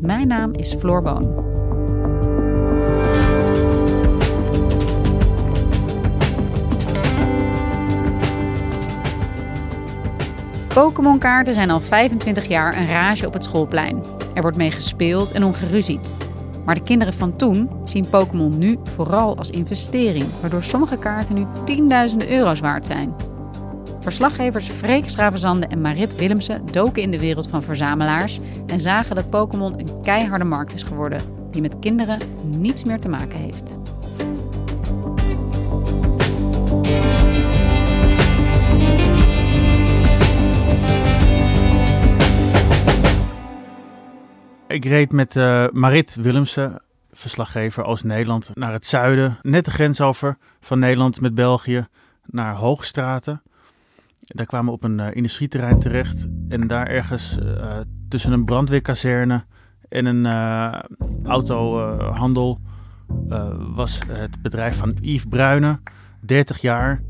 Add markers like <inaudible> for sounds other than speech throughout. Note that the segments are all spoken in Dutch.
Mijn naam is Floor Boon. Pokémon-kaarten zijn al 25 jaar een rage op het schoolplein. Er wordt mee gespeeld en ongeruzied. Maar de kinderen van toen zien Pokémon nu vooral als investering, waardoor sommige kaarten nu tienduizenden euro's waard zijn. Verslaggevers Freek Stravenzande en Marit Willemsen doken in de wereld van verzamelaars en zagen dat Pokémon een keiharde markt is geworden, die met kinderen niets meer te maken heeft. Ik reed met uh, Marit Willemsen, verslaggever Oost-Nederland, naar het zuiden. Net de grens over van Nederland met België naar Hoogstraten. Daar kwamen we op een uh, industrieterrein terecht. En daar ergens uh, tussen een brandweerkazerne en een autohandel was het bedrijf van Yves Bruyne, 30 jaar.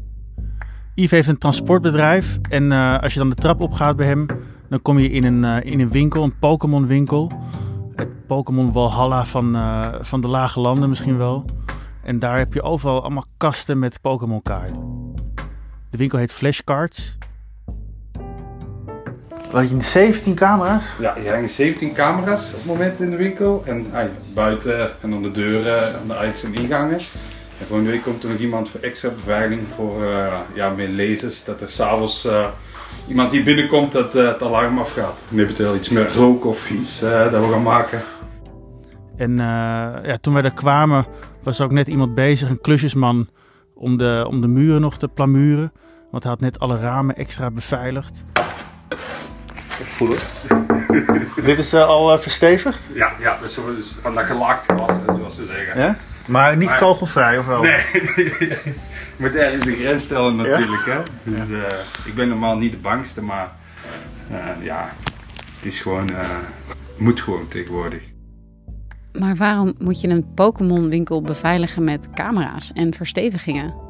Yves heeft een transportbedrijf en als je dan de trap opgaat bij hem, dan kom je in een, in een winkel, een Pokémon winkel. Het Pokémon Valhalla van, van de lage landen misschien wel. En daar heb je overal allemaal kasten met Pokémon kaarten. De winkel heet Flashcards. Wat je 17 camera's? Ja, je hangen 17 camera's op het moment in de winkel. En ah, buiten en aan de deuren, aan de uit- en ingangen. En volgende week komt er nog iemand voor extra beveiliging voor uh, ja, meer lezers. Dat er s'avonds uh, iemand die binnenkomt dat uh, het alarm afgaat. En eventueel iets meer rook of iets dat we gaan maken. En ja, toen wij daar kwamen was er ook net iemand bezig, een klusjesman, om de, om de muren nog te plamuren. Want hij had net alle ramen extra beveiligd. Ik voel het. <laughs> Dit is al verstevigd? Ja, ja dus van dat gelaagd glas, zoals ze zeggen. Ja? Maar niet maar, kogelvrij, of wel? Nee, <laughs> je moet ergens de grens stellen natuurlijk. Ja? Hè? Dus uh, ik ben normaal niet de bangste, maar uh, ja, het is gewoon, uh, moet gewoon tegenwoordig. Maar waarom moet je een Pokémon winkel beveiligen met camera's en verstevigingen?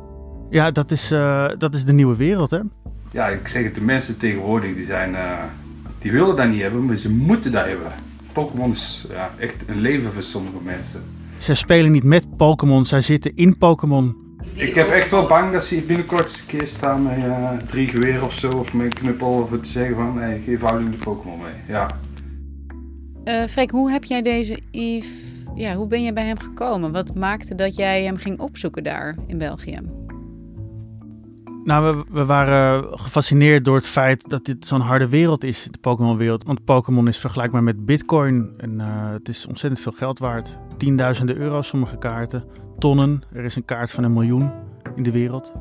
Ja, dat is, dat is de nieuwe wereld, hè? Ja, ik zeg het, de mensen tegenwoordig, die zijn, die willen dat niet hebben, maar ze moeten dat hebben. Pokémon is ja, echt een leven voor sommige mensen. Zij spelen niet met Pokémon, zij zitten in Pokémon. Ik heb echt wel bang dat ze hier binnenkort een keer staan met uh, drie geweren of zo, of met een knuppel, of te zeggen van, hey, geef houding de Pokémon mee. Ja. Uh, Freek, hoe heb jij deze Yves, ja, hoe ben je bij hem gekomen? Wat maakte dat jij hem ging opzoeken daar in België? Nou, we, we, waren gefascineerd door het feit dat dit zo'n harde wereld is, de Pokémon-wereld. Want Pokémon is vergelijkbaar met Bitcoin en uh, het is ontzettend veel geld waard. Tienduizenden euro's sommige kaarten, tonnen. Er is een kaart van een miljoen in de wereld.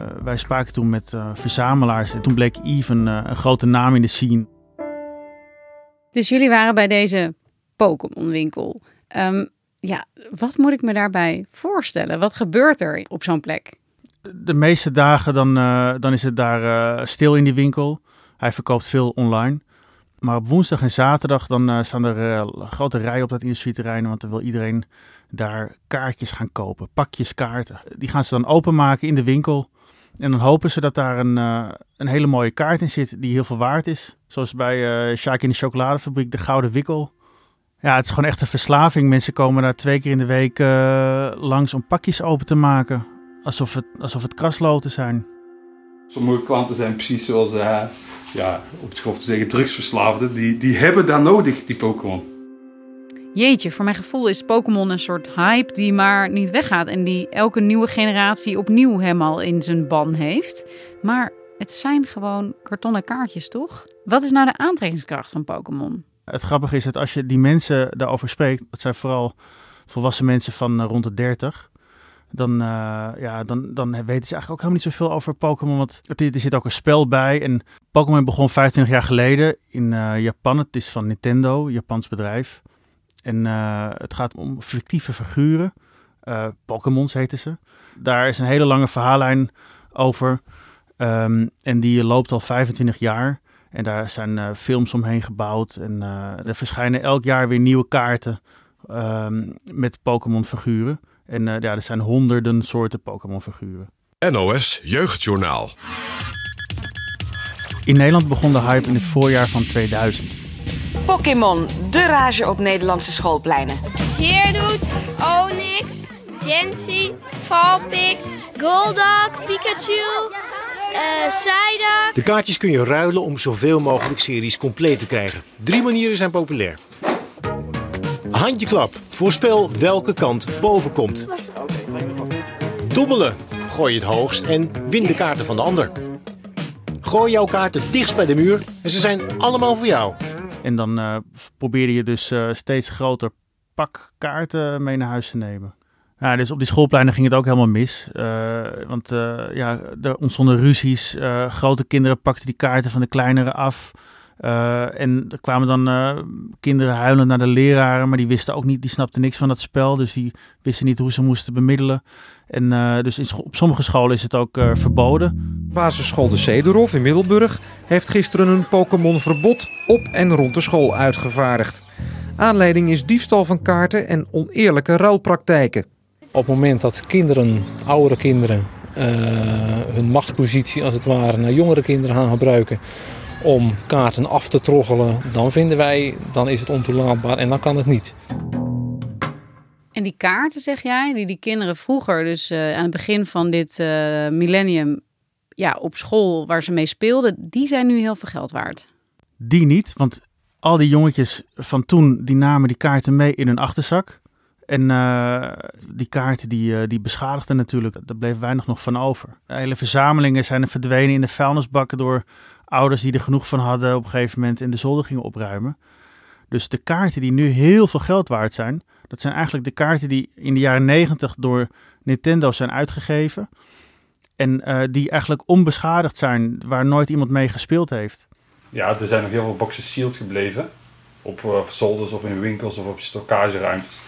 Uh, wij spraken toen met uh, verzamelaars en toen bleek Yves een, een, grote naam in de scene. Dus jullie waren bij deze Pokémon-winkel. Um, ja, wat moet ik me daarbij voorstellen? Wat gebeurt er op zo'n plek? De meeste dagen dan, uh, dan is het daar uh, stil in die winkel. Hij verkoopt veel online. Maar op woensdag en zaterdag dan uh, staan er grote rijen op dat industrieterrein. Want dan wil iedereen daar kaartjes gaan kopen. Pakjes kaarten. Die gaan ze dan openmaken in de winkel. En dan hopen ze dat daar een, een hele mooie kaart in zit die heel veel waard is. Zoals bij uh, Sjaak in de chocoladefabriek, de Gouden Wikkel. Ja, het is gewoon echt een verslaving. Mensen komen daar twee keer in de week langs om pakjes open te maken. Alsof het, alsof het krasloten zijn. Sommige klanten zijn precies zoals, uh, ja, op het grof te zeggen, drugsverslaafden. Die, die hebben dat nodig, die Pokémon. Jeetje, voor mijn gevoel is Pokémon een soort hype die maar niet weggaat en die elke nieuwe generatie opnieuw helemaal in zijn ban heeft. Maar het zijn gewoon kartonnen kaartjes, toch? Wat is nou de aantrekkingskracht van Pokémon? Het grappige is dat als je die mensen daarover spreekt, dat zijn vooral volwassen mensen van eh, rond de 30. Dan, uh, ja, dan, dan weten ze eigenlijk ook helemaal niet zoveel over Pokémon. Want er zit ook een spel bij. En Pokémon begon 25 jaar geleden in uh, Japan. Het is van Nintendo, Japans bedrijf. En het gaat om fictieve figuren. Pokémons heten ze. Daar is een hele lange verhaallijn over. Um, en die loopt al 25 jaar. En daar zijn films omheen gebouwd. En er verschijnen elk jaar weer nieuwe kaarten um, met Pokémon figuren. En uh, ja, er zijn honderden soorten Pokémon figuren. NOS Jeugdjournaal. In Nederland begon de hype in het voorjaar van 2000. Pokémon, de rage op Nederlandse schoolpleinen. Geodude, Onyx, Gency, Vulpix, Golduck, Pikachu... Uh, de kaartjes kun je ruilen om zoveel mogelijk series compleet te krijgen. Drie manieren zijn populair. Handjeklap. Voorspel welke kant boven komt. Dobbelen. Gooi het hoogst en win de kaarten van de ander. Gooi jouw kaarten dichtst bij de muur en ze zijn allemaal voor jou. En dan uh, probeerde je dus uh, steeds groter pak kaarten mee naar huis te nemen. Ja, dus op die schoolpleinen ging het ook helemaal mis. Uh, want ja, er ontstonden ruzies. Grote kinderen pakten die kaarten van de kleinere af. En er kwamen dan kinderen huilend naar de leraren, maar die wisten ook niet, die snapten niks van dat spel. Dus die wisten niet hoe ze moesten bemiddelen. En dus in op sommige scholen is het ook verboden. Basisschool de Cederhof in Middelburg heeft gisteren een Pokémon-verbod op en rond de school uitgevaardigd. Aanleiding is diefstal van kaarten en oneerlijke ruilpraktijken. Op het moment dat kinderen, oudere kinderen, uh, hun machtspositie als het ware naar jongere kinderen gaan gebruiken om kaarten af te troggelen, dan vinden wij, dan is het ontoelaatbaar en dan kan het niet. En die kaarten, zeg jij, die die kinderen vroeger, dus uh, aan het begin van dit uh, millennium, ja, op school waar ze mee speelden, die zijn nu heel veel geld waard. Die niet, want al die jongetjes van toen, die namen die kaarten mee in hun achterzak. En uh, die kaarten die, uh, die beschadigden natuurlijk, daar bleef weinig nog van over. Hele verzamelingen zijn er verdwenen in de vuilnisbakken door ouders die er genoeg van hadden op een gegeven moment in de zolder gingen opruimen. Dus de kaarten die nu heel veel geld waard zijn, dat zijn eigenlijk de kaarten die in de jaren negentig door Nintendo zijn uitgegeven. En uh, die eigenlijk onbeschadigd zijn, waar nooit iemand mee gespeeld heeft. Ja, er zijn nog heel veel boxen sealed gebleven. Op zolders of in winkels of op stockageruimtes.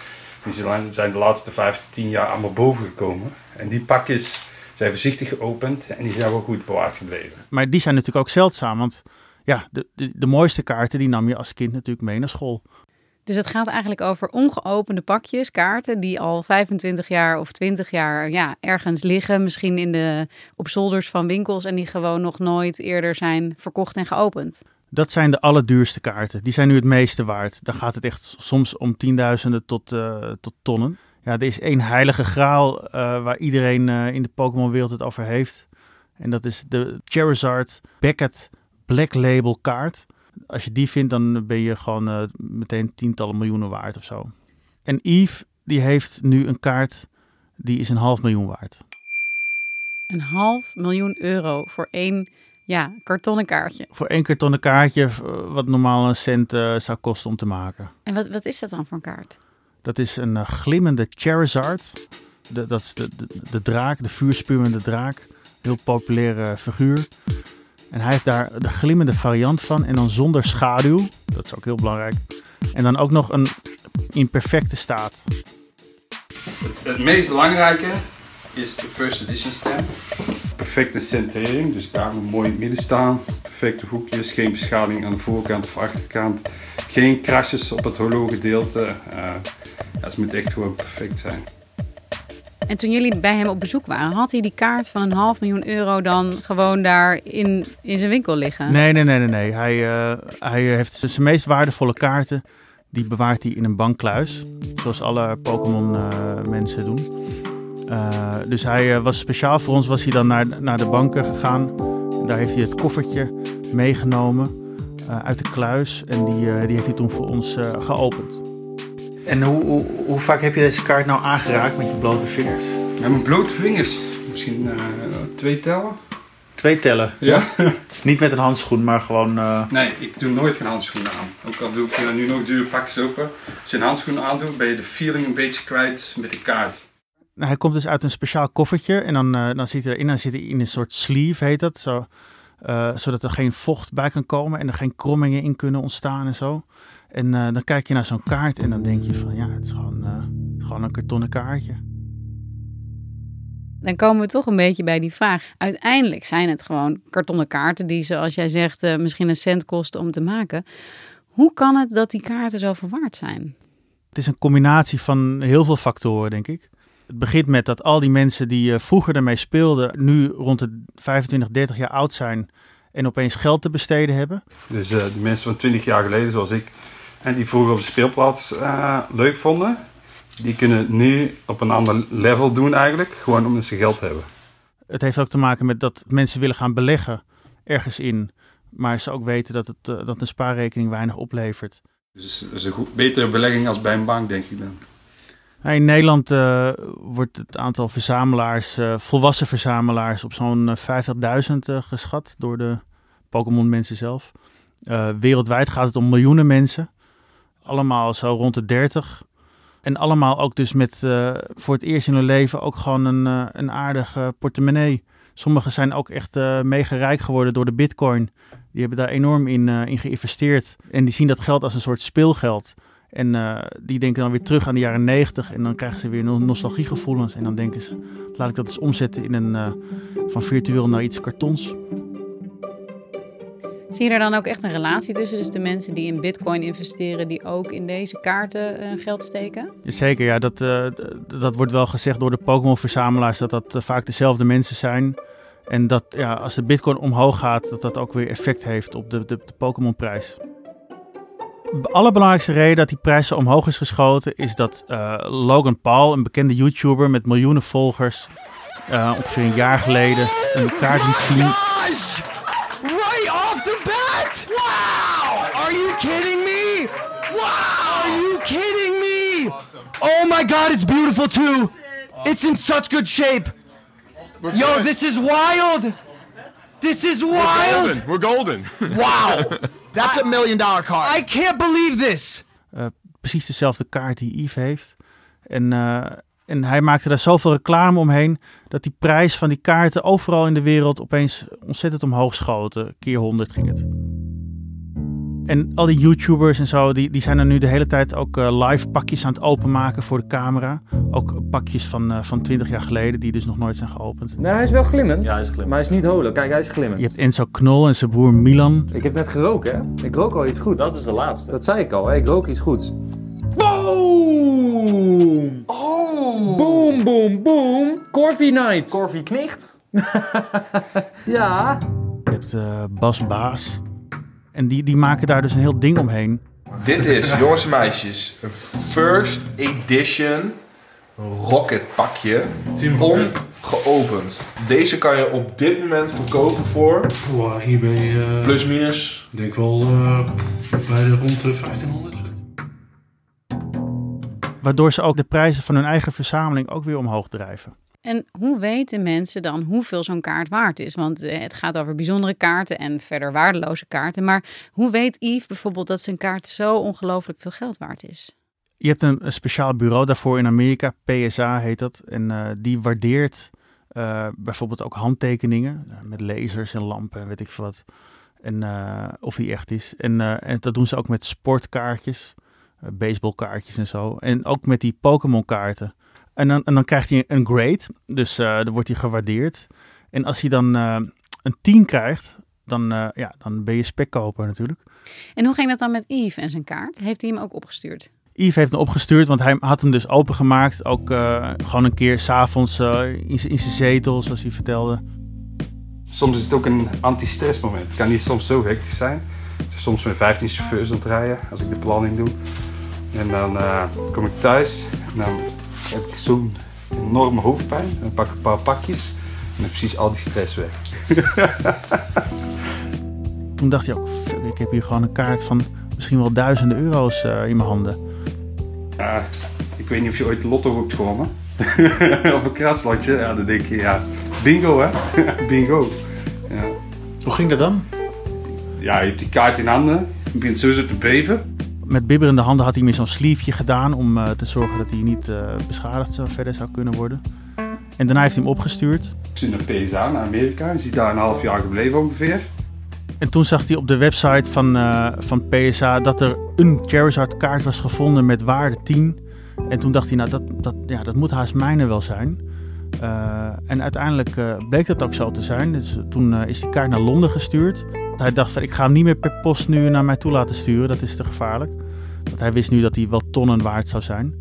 Die zijn de laatste 15 jaar allemaal boven gekomen. En die pakjes zijn voorzichtig geopend en die zijn wel goed bewaard gebleven. Maar die zijn natuurlijk ook zeldzaam, want ja, de, de, de mooiste kaarten die nam je als kind natuurlijk mee naar school. Dus het gaat eigenlijk over ongeopende pakjes, kaarten die al 25 jaar of 20 jaar ja, ergens liggen. Misschien in de, op zolders van winkels en die gewoon nog nooit eerder zijn verkocht en geopend. Dat zijn de allerduurste kaarten. Die zijn nu het meeste waard. Dan gaat het echt soms om tienduizenden tot, uh, tot tonnen. Ja, er is één heilige graal uh, waar iedereen uh, in de Pokémon-wereld het over heeft. En dat is de Charizard Beckett Black Label kaart. Als je die vindt, dan ben je gewoon meteen tientallen miljoenen waard of zo. En Eve, die heeft nu een kaart die is een half miljoen waard. Een half miljoen euro voor één ja, kartonnen kaartje. Voor één kartonnen kaartje, wat normaal een cent uh, zou kosten om te maken. En wat, wat is dat dan voor een kaart? Dat is een uh, glimmende Charizard. De, dat is de, de, de draak, de vuurspuwende draak. Heel populaire figuur. En hij heeft daar de glimmende variant van. En dan zonder schaduw. Dat is ook heel belangrijk. En dan ook nog een in perfecte staat. Het, het meest belangrijke is de first edition stamp perfecte centering, dus daar moet mooi in het midden staan. Perfecte hoekjes, geen beschadiging aan de voorkant of achterkant. Geen krasjes op het holo-gedeelte. Uh, het moet echt gewoon perfect zijn. En toen jullie bij hem op bezoek waren, had hij die kaart van een half miljoen euro dan gewoon daar in, in zijn winkel liggen? Nee, nee, nee, nee. nee. Hij, uh, hij heeft zijn meest waardevolle kaarten, die bewaart hij in een bankkluis. Zoals alle Pokémon uh, mensen doen. Uh, dus hij uh, was speciaal voor ons, was hij dan naar, naar de banken gegaan. Daar heeft hij het koffertje meegenomen uit de kluis en die, die heeft hij toen voor ons geopend. En hoe, hoe, hoe vaak heb je deze kaart nou aangeraakt met je blote vingers? Met mijn blote vingers. Misschien uh, twee tellen. Twee tellen? Ja. <laughs> Niet met een handschoen, maar gewoon... Uh... Nee, ik doe nooit geen handschoenen aan. Ook al doe ik uh, nu nog dure pakjes open. Als je een handschoen aandoet, ben je de feeling een beetje kwijt met de kaart. Nou, hij komt dus uit een speciaal koffertje en dan, uh, dan zit hij erin, dan zit hij in een soort sleeve, heet dat. Zo, zodat er geen vocht bij kan komen en er geen krommingen in kunnen ontstaan en zo. En dan kijk je naar zo'n kaart en dan denk je van ja, het is gewoon, gewoon een kartonnen kaartje dan komen we toch een beetje bij die vraag. Uiteindelijk zijn het gewoon kartonnen kaarten die, zoals jij zegt, misschien een cent kosten om te maken. Hoe kan het dat die kaarten zoveel waard zijn? Het is een combinatie van heel veel factoren, denk ik. Het begint met dat al die mensen die uh, vroeger ermee speelden, nu rond de 25, 30 jaar oud zijn en opeens geld te besteden hebben. Dus uh, de mensen van 20 jaar geleden, zoals ik, en die vroeger op de speelplaats leuk vonden, die kunnen nu op een ander level doen eigenlijk, gewoon omdat ze geld hebben. Het heeft ook te maken met dat mensen willen gaan beleggen ergens in, maar ze ook weten dat, het, uh, dat een spaarrekening weinig oplevert. Dus het is een goed, betere belegging als bij een bank, denk ik dan. In Nederland uh, wordt het aantal verzamelaars, uh, volwassen verzamelaars, op zo'n 50.000 geschat door de Pokémon mensen zelf. wereldwijd gaat het om miljoenen mensen. Allemaal zo rond de 30. En allemaal ook dus met voor het eerst in hun leven ook gewoon een, een aardige portemonnee. Sommigen zijn ook echt mega rijk geworden door de bitcoin. Die hebben daar enorm in, in geïnvesteerd. En die zien dat geld als een soort speelgeld. En die denken dan weer terug aan de jaren negentig. En dan krijgen ze weer nostalgiegevoelens. En dan denken ze, laat ik dat eens omzetten in een, van virtueel naar iets kartons. Zie je er dan ook echt een relatie tussen? Dus de mensen die in bitcoin investeren, die ook in deze kaarten uh, geld steken? Zeker, ja. Dat, dat wordt wel gezegd door de Pokémon-verzamelaars, dat dat vaak dezelfde mensen zijn. En dat ja, als de bitcoin omhoog gaat, dat dat ook weer effect heeft op de, de, de Pokémon-prijs. De allerbelangrijkste reden dat die prijs zo omhoog is geschoten, is dat Logan Paul, een bekende YouTuber met miljoenen volgers, ongeveer een jaar geleden een kaart liet zien. kidding me? Wow! Are you kidding me? Oh my god, it's beautiful too. It's in such good shape. Yo, this is wild. This is wild. We're golden. <laughs> Wow. That's a million dollar card. I can't believe this. Uh, precies dezelfde kaart die Yves heeft. En, uh, en hij maakte daar zoveel reclame omheen dat die prijs van die kaarten overal in de wereld opeens ontzettend omhoog schoten. Keer 100 ging het. En al die YouTubers en zo, die, die zijn er nu de hele tijd ook uh, live pakjes aan het openmaken voor de camera. Ook pakjes van, uh, van 20 jaar geleden, die dus nog nooit zijn geopend. Nee, hij is wel glimmend. Ja, hij is glimmend. Maar hij is niet holen. Kijk, hij is glimmend. Je hebt Enzo Knol en zijn broer Milan. Ik heb net geroken, hè? Ik rook al iets goed. Dat is de laatste. Dat zei ik al, hè? Ik rook iets goeds. Boom! Oh! Boom, boom, boom! Corby Night. Corby Knicht. <laughs> ja. Je hebt uh, Bas Baas. En die, die maken daar dus een heel ding omheen. Dit is, jongens en meisjes, een first edition rocket pakje. Ongeopend. Deze kan je op dit moment verkopen voor... Wow, hier ben je... Uh, plus minus. Ik denk wel uh, bij de rond de 1500. Waardoor ze ook de prijzen van hun eigen verzameling ook weer omhoog drijven. En hoe weten mensen dan hoeveel zo'n kaart waard is? Want eh, het gaat over bijzondere kaarten en verder waardeloze kaarten. Maar hoe weet Yves bijvoorbeeld dat zijn kaart zo ongelooflijk veel geld waard is? Je hebt een, speciaal bureau daarvoor in Amerika, PSA heet dat. En uh, die waardeert uh, bijvoorbeeld ook handtekeningen met lasers en lampen en weet ik veel wat. En of die echt is. En, en dat doen ze ook met sportkaartjes, baseballkaartjes en zo. En ook met die Pokémon kaarten. En dan, en dan krijgt hij een grade, dus uh, dan wordt hij gewaardeerd. En als hij dan uh, een 10 krijgt, dan, uh, ja, dan ben je spekkoper natuurlijk. En hoe ging dat dan met Yves en zijn kaart? Heeft hij hem ook opgestuurd? Yves heeft hem opgestuurd, want hij had hem dus opengemaakt. Ook gewoon een keer s'avonds in, in zijn zetel, zoals hij vertelde. Soms is het ook een anti-stress moment. Het kan niet soms zo hectisch zijn. Het is soms met 15 chauffeurs aan het rijden, als ik de planning doe. En dan kom ik thuis en dan heb ik zo'n enorme hoofdpijn. Dan pak ik een paar pakjes en dan precies al die stress weg. <laughs> Toen dacht je ook, ik heb hier gewoon een kaart van misschien wel duizenden euro's uh, in mijn handen. Ja, ik weet niet of je ooit lotto hebt gewonnen. <laughs> of een kraslotje. Ja, dan denk je, ja, bingo hè. <laughs> bingo. Ja. Hoe ging dat dan? Ja, je hebt die kaart in handen. Je begint sowieso te beven. Met bibberende handen had hij me zo'n sleeveje gedaan om uh, te zorgen dat hij niet uh, beschadigd zou, verder zou kunnen worden. En daarna heeft hij hem opgestuurd. Ik zit naar PSA, naar Amerika. Hij is daar een half jaar gebleven ongeveer. En toen zag hij op de website van, uh, van PSA dat er een Charizard kaart was gevonden met waarde 10. En toen dacht hij, nou dat, dat, ja, dat moet haast mijne wel zijn. Uh, en uiteindelijk uh, bleek dat ook zo te zijn. Dus toen is die kaart naar Londen gestuurd. Hij dacht van ik ga hem niet meer per post nu naar mij toe laten sturen, dat is te gevaarlijk. Want hij wist nu dat hij wel tonnen waard zou zijn.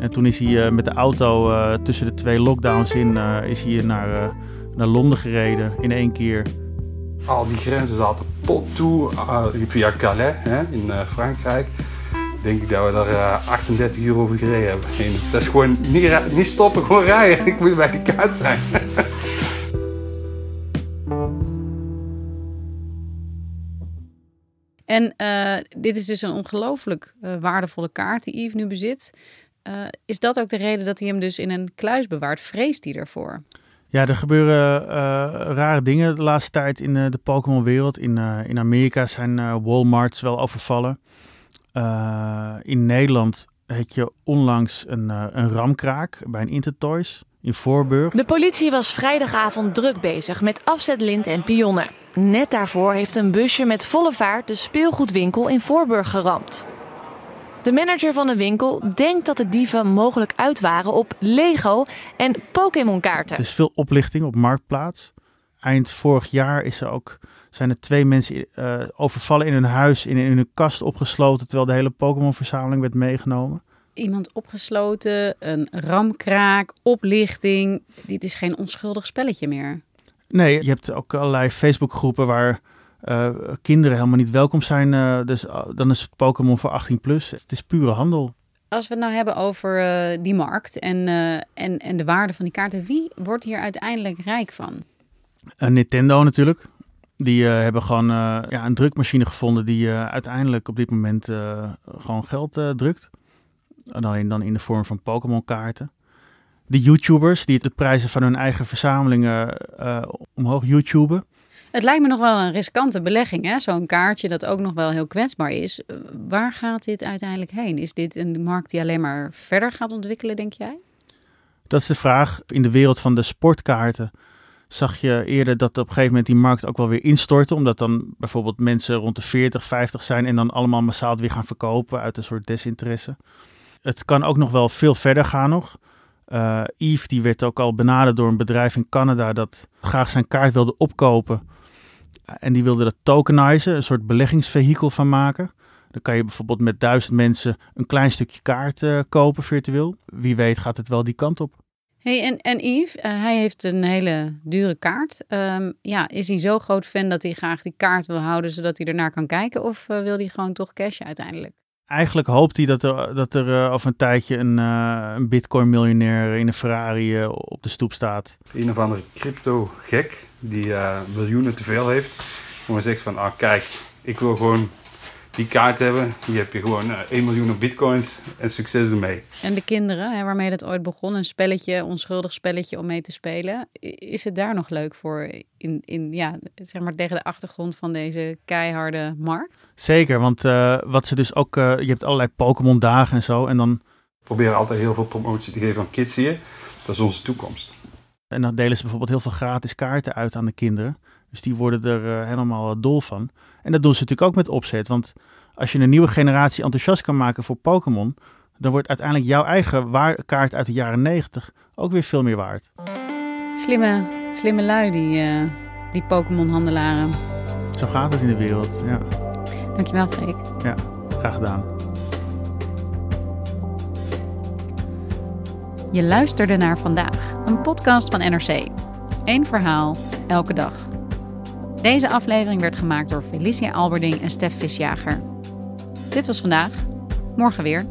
En toen is hij uh, met de auto uh, tussen de twee lockdowns in uh, is hij naar, naar Londen gereden in één keer. Al die grenzen zaten pot toe via Calais hè, in Frankrijk. Denk ik dat we daar 38 uur over gereden hebben. En dat is gewoon niet, niet stoppen, gewoon rijden. <laughs> Ik moet bij die kaart zijn. En uh, dit is dus een ongelooflijk uh, waardevolle kaart die Yves nu bezit. Uh, is dat ook de reden dat hij hem dus in een kluis bewaart? Vreest hij ervoor? Ja, er gebeuren rare dingen de laatste tijd in de Pokémon-wereld. In, in Amerika zijn Walmarts wel overvallen. in Nederland had je onlangs een, een ramkraak bij een Intertoys in Voorburg. De politie was vrijdagavond druk bezig met afzetlint en pionnen. Net daarvoor heeft een busje met volle vaart de speelgoedwinkel in Voorburg geramd. De manager van de winkel denkt dat de dieven mogelijk uit waren op Lego en Pokémon-kaarten. Er is veel oplichting op Marktplaats. Eind vorig jaar is er ook, zijn er twee mensen uh, overvallen in hun huis, in, in hun kast opgesloten, terwijl de hele Pokémon-verzameling werd meegenomen. Iemand opgesloten, een ramkraak, oplichting. Dit is geen onschuldig spelletje meer. Nee, je hebt ook allerlei Facebookgroepen waar uh, kinderen helemaal niet welkom zijn. Uh, dus uh, dan is het Pokémon voor 18 plus. Het is pure handel. Als we het nou hebben over die markt en, en, en de waarde van die kaarten, wie wordt hier uiteindelijk rijk van? Nintendo natuurlijk. Die hebben gewoon ja, een drukmachine gevonden die uiteindelijk op dit moment gewoon geld drukt. Alleen dan in de vorm van Pokémon kaarten de YouTubers die de prijzen van hun eigen verzamelingen uh, omhoog YouTuben. Het lijkt me nog wel een riskante belegging, hè? Zo'n kaartje dat ook nog wel heel kwetsbaar is. Waar gaat dit uiteindelijk heen? Is dit een markt die alleen maar verder gaat ontwikkelen, denk jij? Dat is de vraag. In de wereld van de sportkaarten zag je eerder dat op een gegeven moment die markt ook wel weer instortte. Omdat dan bijvoorbeeld mensen rond de 40, 50 zijn en dan allemaal massaal weer gaan verkopen uit een soort desinteresse. Het kan ook nog wel veel verder gaan nog. Uh, Yves die werd ook al benaderd door een bedrijf in Canada dat graag zijn kaart wilde opkopen. En die wilde dat tokenizen, een soort beleggingsvehikel van maken. Dan kan je bijvoorbeeld met duizend mensen een klein stukje kaart uh, kopen virtueel. Wie weet gaat het wel die kant op. Hey, en, en Yves, uh, hij heeft een hele dure kaart. Um, ja, is hij zo groot fan dat hij graag die kaart wil houden zodat hij ernaar kan kijken? Of wil hij gewoon toch cashen uiteindelijk? Eigenlijk hoopt hij dat er, dat er uh, over een tijdje een, uh, een bitcoin-miljonair in een Ferrari uh, op de stoep staat. Een of andere crypto-gek die miljoenen te veel heeft. Maar zegt van, ah kijk, ik wil gewoon die kaart hebben. Hier heb je gewoon 1 miljoen bitcoins en succes ermee. En de kinderen, hè, waarmee het ooit begon, een spelletje, onschuldig spelletje om mee te spelen. Is het daar nog leuk voor in, in ja, zeg maar tegen de achtergrond van deze keiharde markt? Zeker, want uh, wat ze dus ook, uh, je hebt allerlei Pokémon dagen en zo en dan... We proberen altijd heel veel promotie te geven aan kids hier. Dat is onze toekomst. En dan delen ze bijvoorbeeld heel veel gratis kaarten uit aan de kinderen. Dus die worden er uh, helemaal dol van. En dat doen ze natuurlijk ook met opzet. Want als je een nieuwe generatie enthousiast kan maken voor Pokémon, dan wordt uiteindelijk jouw eigen kaart uit de jaren 90 ook weer veel meer waard. Slimme, slimme lui, die, uh, die Pokémon-handelaren. Zo gaat het in de wereld, ja. Dankjewel, Freek. Ja, graag gedaan. Je luisterde naar vandaag, een podcast van NRC. Eén verhaal, elke dag. Deze aflevering werd gemaakt door Felicia Alberding en Stef Visjager. Dit was vandaag. Morgen weer.